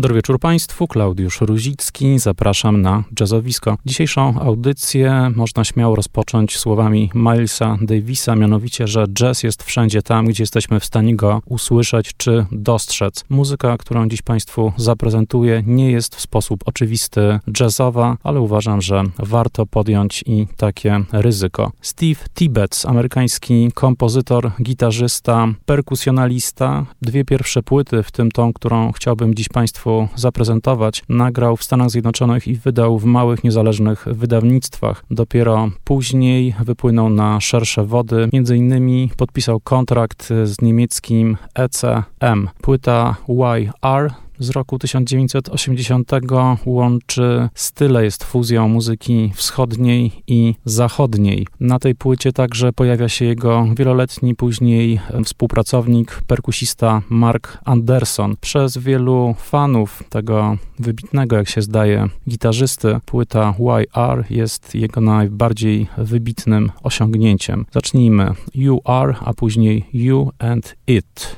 Dobry wieczór Państwu, Klaudiusz Ruzicki, zapraszam na Jazzowisko. Dzisiejszą audycję można śmiało rozpocząć słowami Milesa Davisa, mianowicie, że jazz jest wszędzie tam, gdzie jesteśmy w stanie go usłyszeć czy dostrzec. Muzyka, którą dziś Państwu zaprezentuję, nie jest w sposób oczywisty jazzowa, ale uważam, że warto podjąć i takie ryzyko. Steve Tibbets, amerykański kompozytor, gitarzysta, perkusjonalista, dwie pierwsze płyty, w tym tą, którą chciałbym dziś Państwu zaprezentować, nagrał w Stanach Zjednoczonych i wydał w małych, niezależnych wydawnictwach. Dopiero później wypłynął na szersze wody, między innymi podpisał kontrakt z niemieckim ECM. Płyta YR z roku 1980 łączy style, jest fuzją muzyki wschodniej i zachodniej. Na tej płycie także pojawia się jego wieloletni później współpracownik, perkusista Mark Anderson. Przez wielu fanów tego wybitnego, jak się zdaje, gitarzysty, płyta YR jest jego najbardziej wybitnym osiągnięciem. Zacznijmy You Are, a później You and It.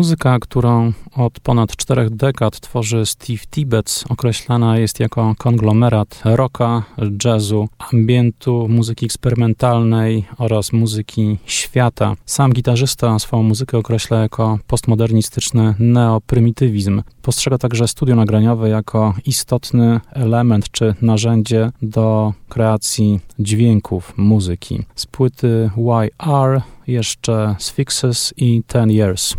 Muzyka, którą od ponad czterech dekad tworzy Steve Tibbets, określana jest jako konglomerat rocka, jazzu, ambientu, muzyki eksperymentalnej oraz muzyki świata. Sam gitarzysta swoją muzykę określa jako postmodernistyczny neoprymitywizm. Postrzega także studio nagraniowe jako istotny element czy narzędzie do kreacji dźwięków muzyki. Z płyty YR jeszcze Sphinxes i Ten Years.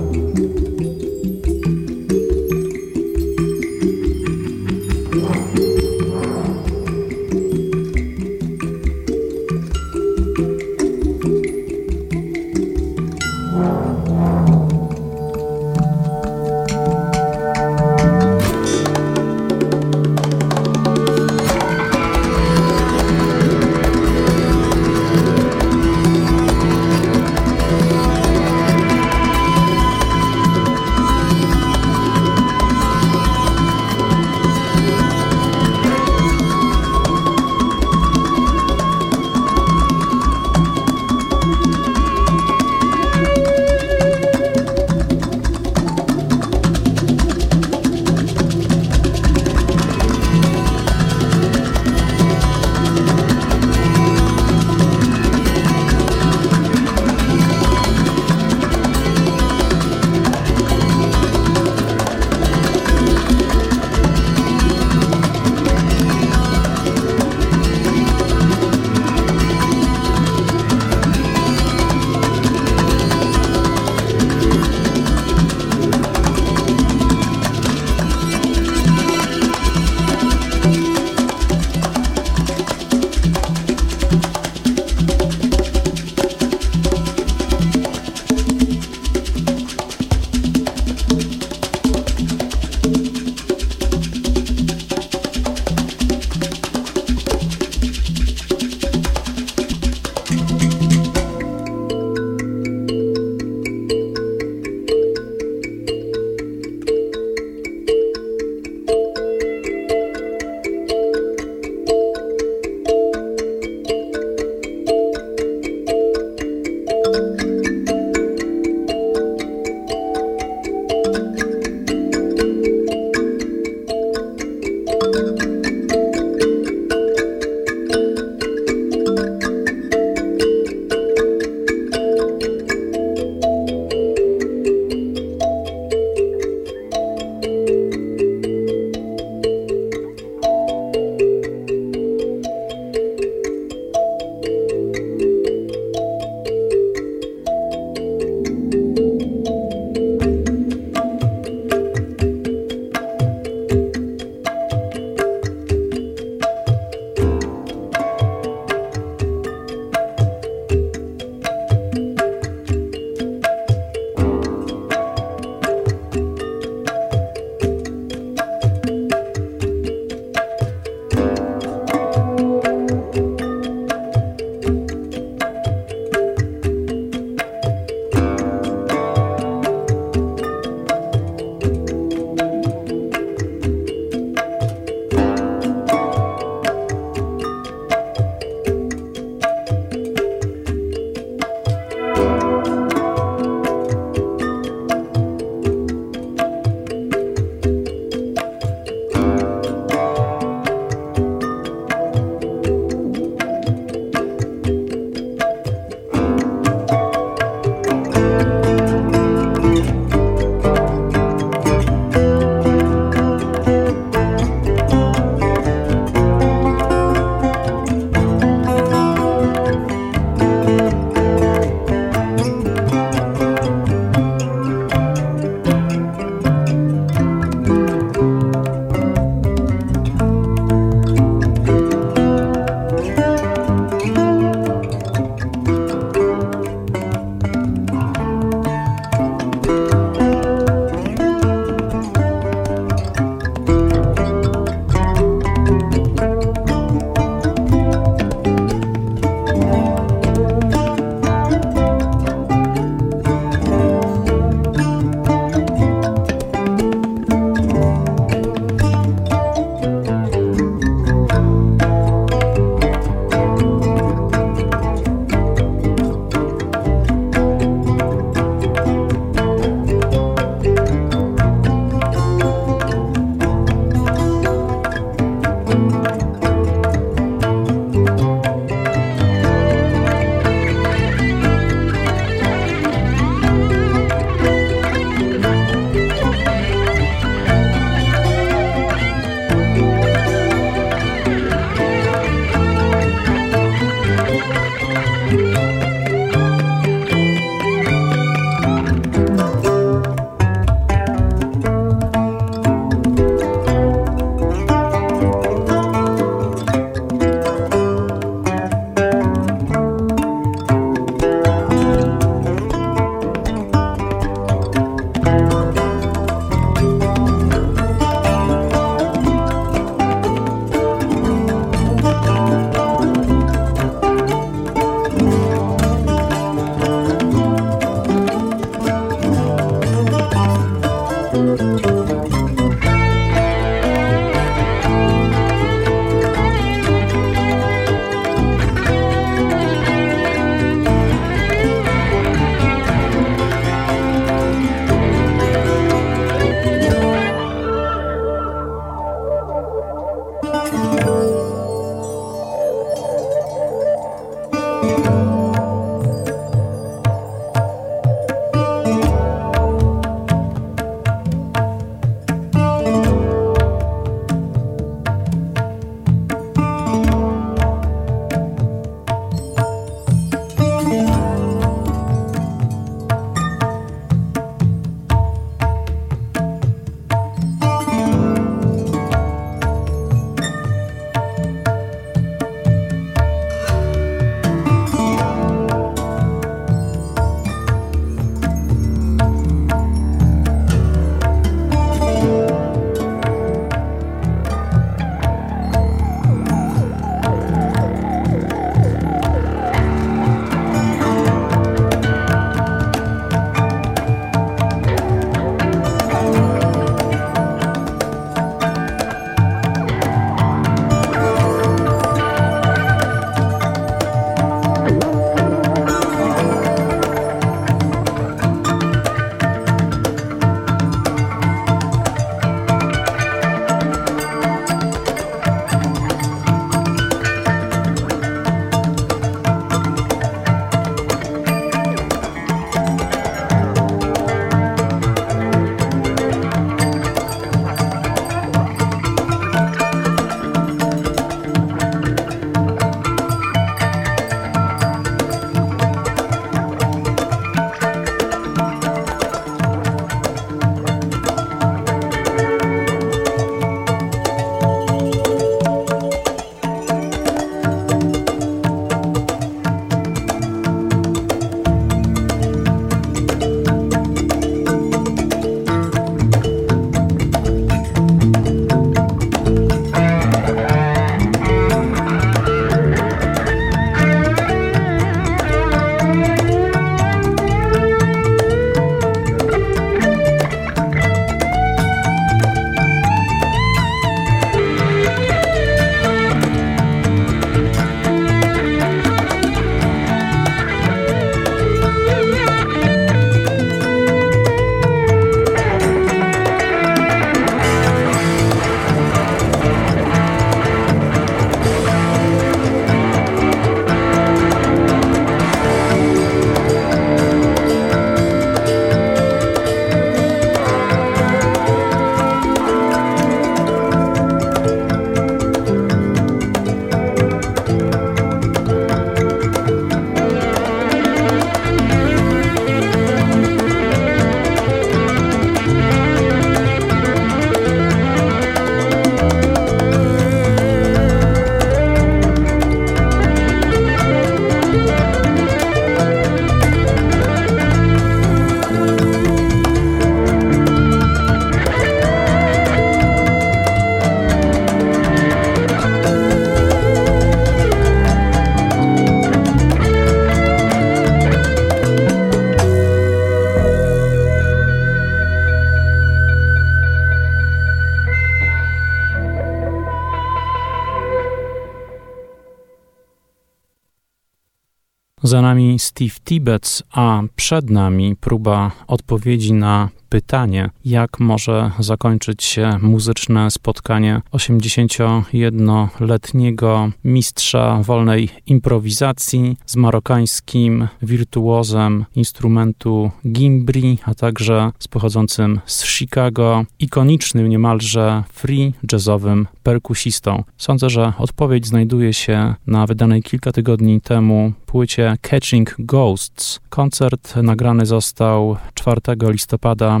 Za nami Steve Tibbets, a przed nami próba odpowiedzi na pytanie, jak może zakończyć się muzyczne spotkanie 81-letniego mistrza wolnej improwizacji z marokańskim wirtuozem instrumentu gimbri, a także z pochodzącym z Chicago, ikonicznym niemalże free jazzowym perkusistą. Sądzę, że odpowiedź znajduje się na wydanej kilka tygodni temu płycie Catching Ghosts. Koncert nagrany został 4 listopada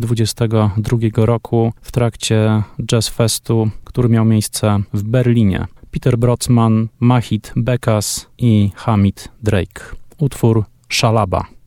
2022 roku w trakcie Jazz Festu, który miał miejsce w Berlinie. Peter Brotzman, Mahit Bekas i Hamid Drake. Utwór Szalaba.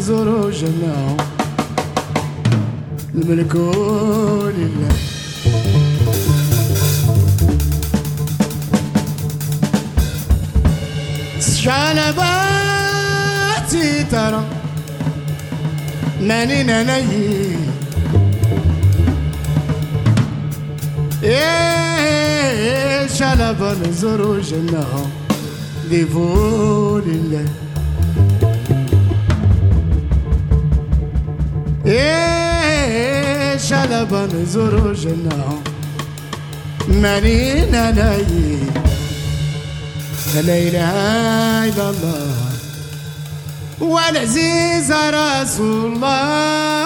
زوروا جمعهم الملك لله. شعل باتي ترى ناني ناني إيه شعل بان زوروا جمعهم ديفوا الله شلبا زروجنا. مانينا لاي لا إله إلا الله. والعزيز رسول الله.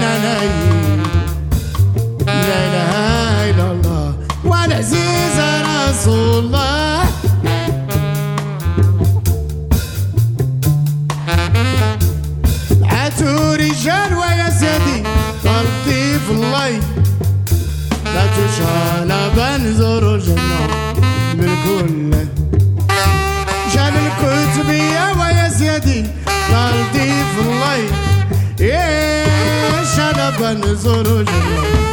لا لا لا لا إلا الله والعزيز رسول الله عاتوا رجال ويا سيدي قلبي في الله لا تشعل بنزور الجنة من كل جال الكتبية ويا سيدي قلبي في الله كان زورو جمع.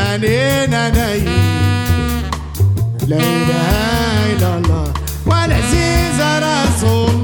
داوينا داوينا لا إله إلا الله coração.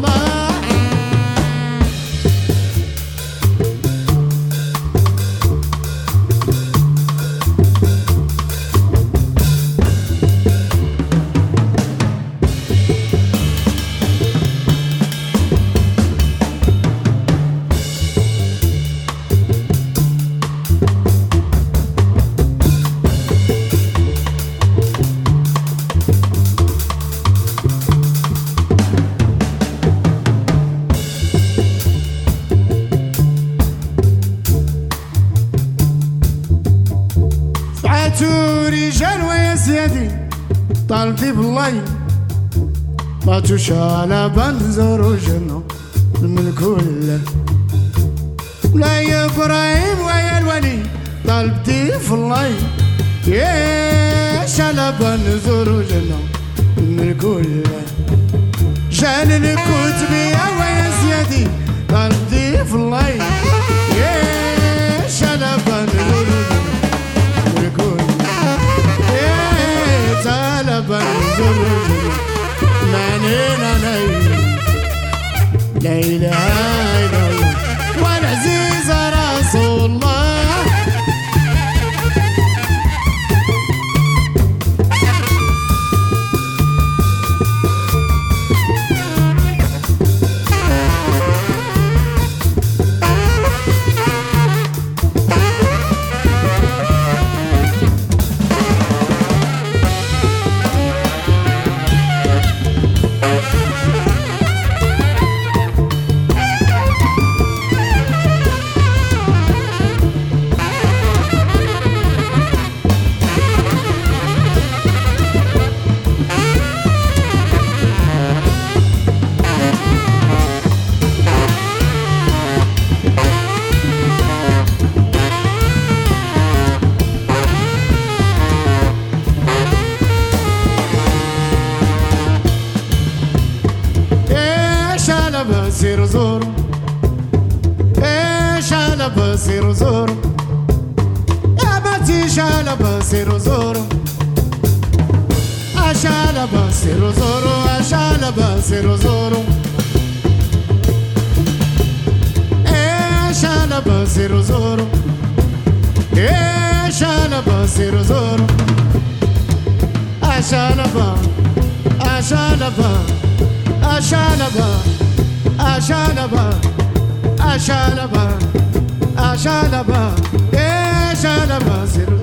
ولا بنزور وجنة الملك ولا يا إبراهيم ويا الولي طلبتي في الله. يا شلا بنزور وجنة من كل شان الكتب يا ويا سيدي طلبتي في الله. Later. ايش انا بصير زور ايش انا بصير Ashalaba, Ashalaba, Ashalaba, Ashalaba, Ashalaba, Ashalaba, Zero. بصير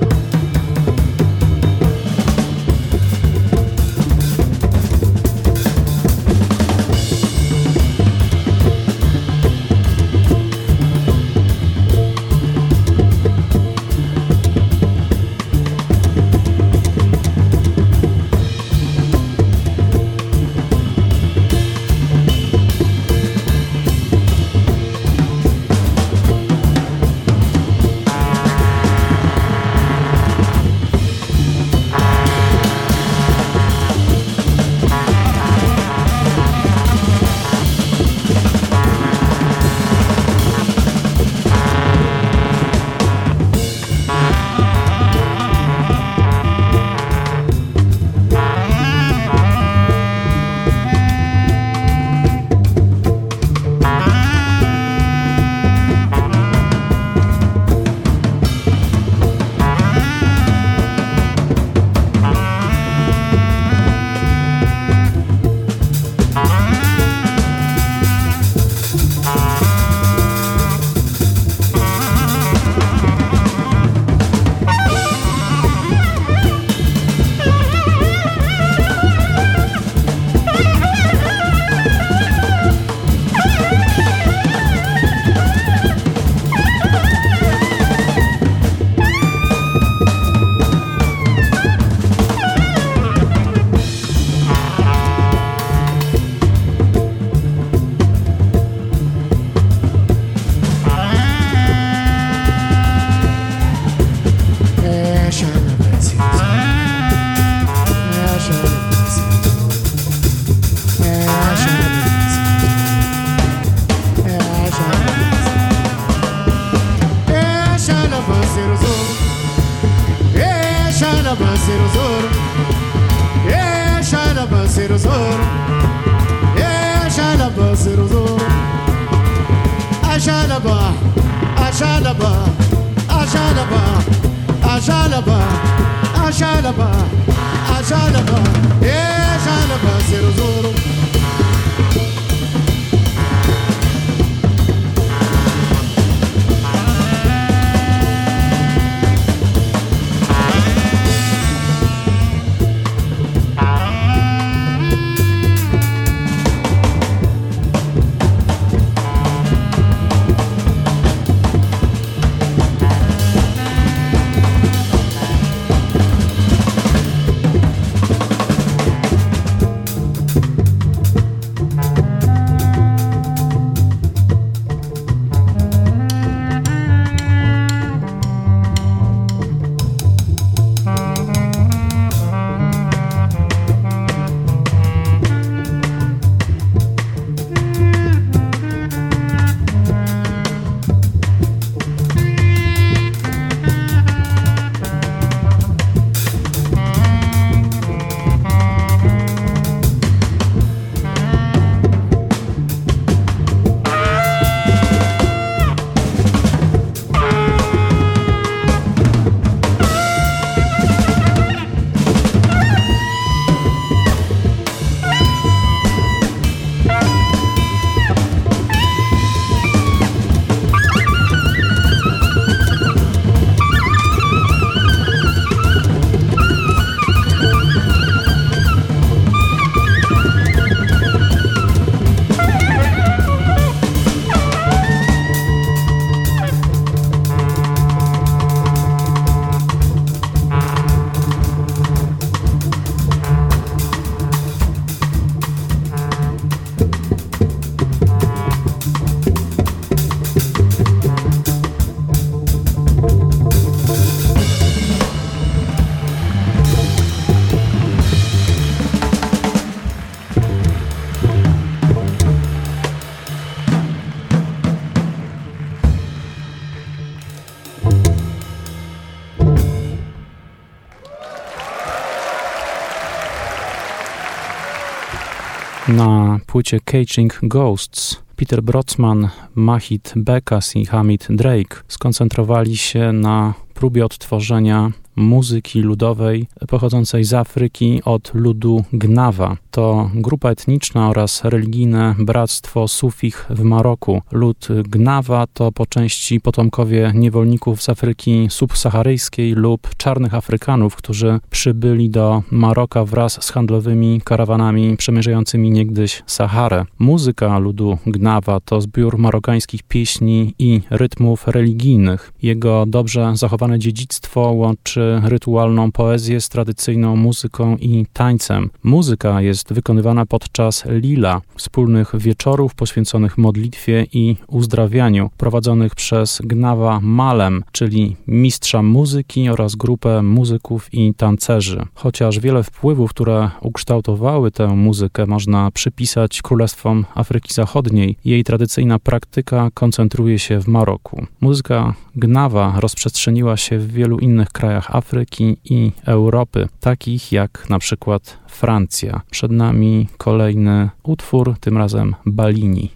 płycie Caging Ghosts. Peter Brotzman, Mahit Bekas i Hamid Drake skoncentrowali się na próbie odtworzenia muzyki ludowej pochodzącej z Afryki od ludu Gnawa. To grupa etniczna oraz religijne bractwo Sufich w Maroku. Lud Gnawa to po części potomkowie niewolników z Afryki subsaharyjskiej lub czarnych Afrykanów, którzy przybyli do Maroka wraz z handlowymi karawanami przemierzającymi niegdyś Saharę. Muzyka ludu Gnawa to zbiór marokańskich pieśni i rytmów religijnych. Jego dobrze zachowane dziedzictwo łączy rytualną poezję z tradycyjną muzyką i tańcem. Muzyka jest wykonywana podczas lila, wspólnych wieczorów poświęconych modlitwie i uzdrawianiu, prowadzonych przez Gnawa Malem, czyli mistrza muzyki oraz grupę muzyków i tancerzy. Chociaż wiele wpływów, które ukształtowały tę muzykę, można przypisać Królestwom Afryki Zachodniej, jej tradycyjna praktyka koncentruje się w Maroku. Muzyka Gnawa rozprzestrzeniła się w wielu innych krajach Afryki i Europy, takich jak na przykład Francja. Przed nami kolejny utwór, tym razem Balini.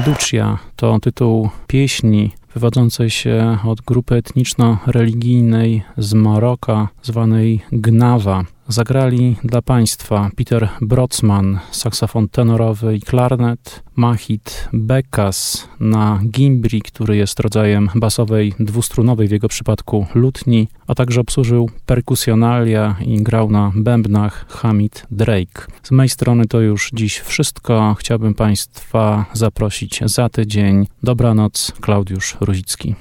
Hamducia to tytuł pieśni wywodzącej się od grupy etniczno-religijnej z Maroka, zwanej Gnawa. Zagrali dla Państwa Peter Brotzman, saksofon tenorowy i klarnet, Mahit Bekas na gimbri, który jest rodzajem basowej dwustrunowej w jego przypadku lutni, a także obsłużył perkusjonalia i grał na bębnach Hamid Drake. Z mojej strony to już dziś wszystko. Chciałbym Państwa zaprosić za tydzień. Dobranoc, Klaudiusz Ruzicki.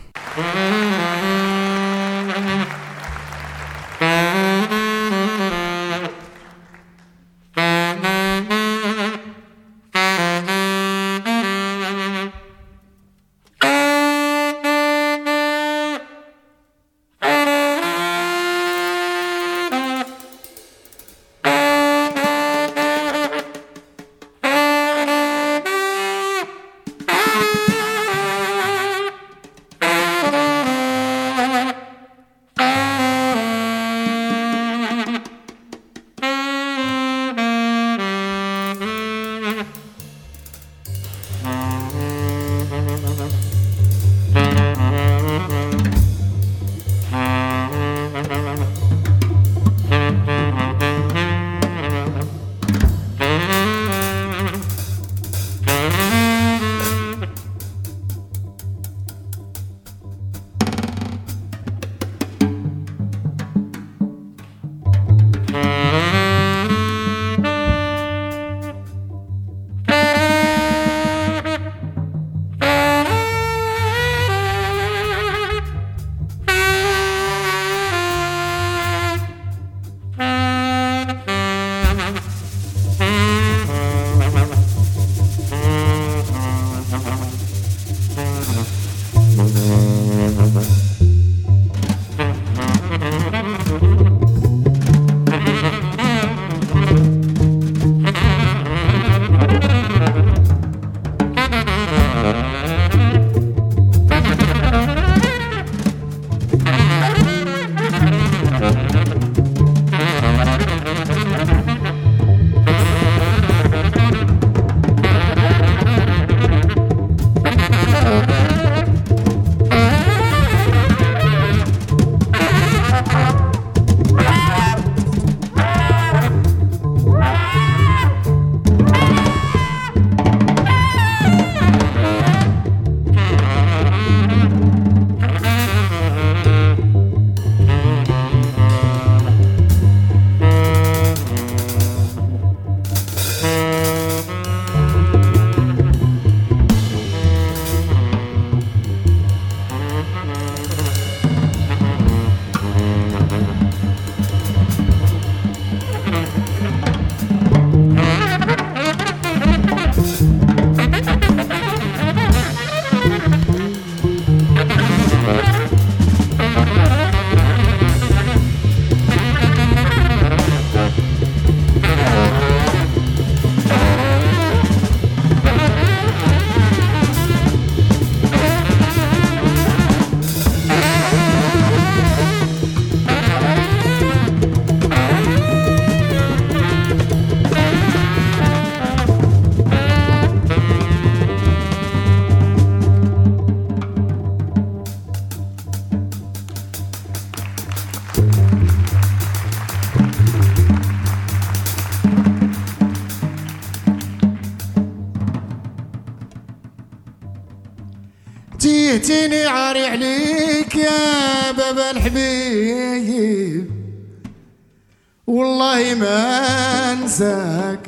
تيهتيني عاري عليك يا بابا الحبيب. والله ما انساك.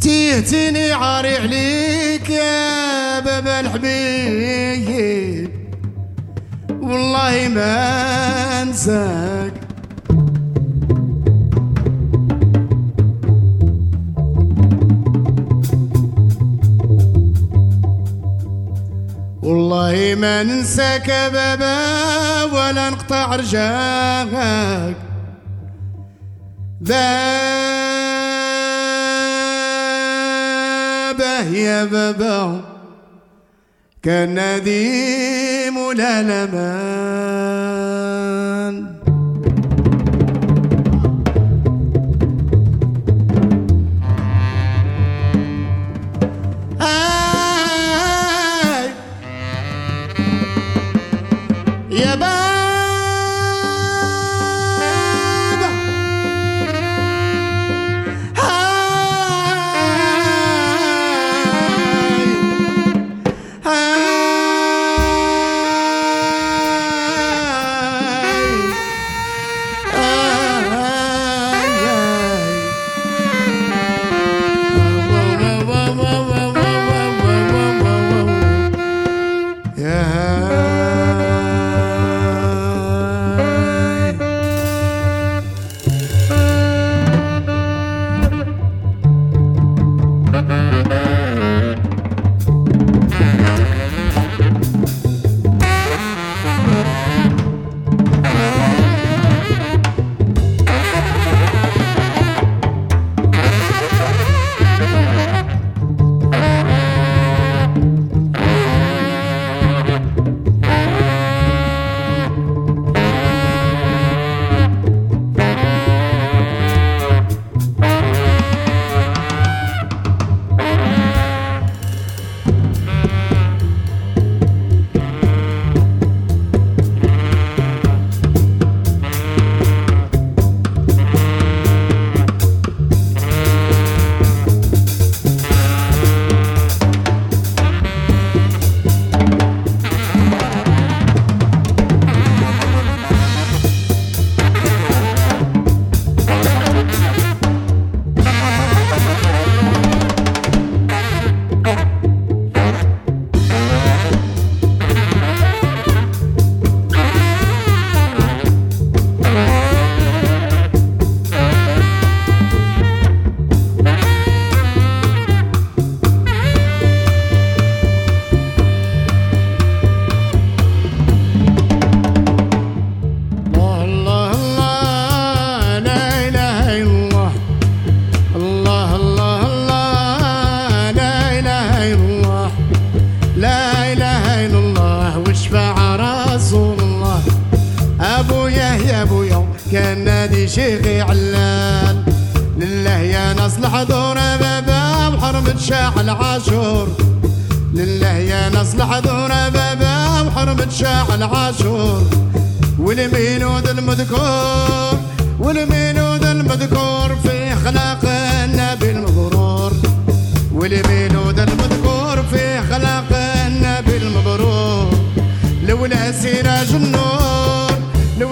تيهتيني عاري عليك يا بابا الحبيب. والله ما انساك. والله ما ننساك بابا ولا نقطع رجاك. بابا يا بابا كان نديم ولا لمان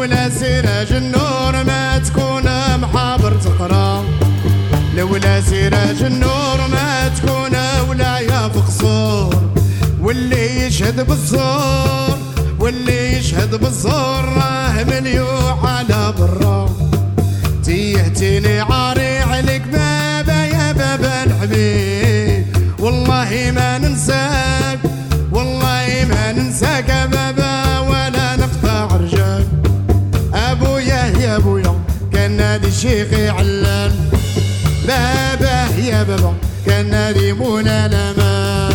لولا سراج النور ما تكون محابر تقرا. لولا سراج النور ما تكون ولاية في قصور. واللي يشهد بالزور واللي يشهد بالزور راه مليوح على برا. تيهتيني عاري عليك بابا يا بابا الحبيب. والله ما ننساك والله ما ننساك يا بابا. هذا الشيخ علان. بابا يا بابا كان نادي مولانا مان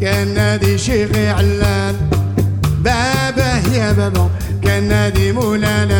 كان نادي شيخ علان. بابه يا بابا كان نادي مولانا.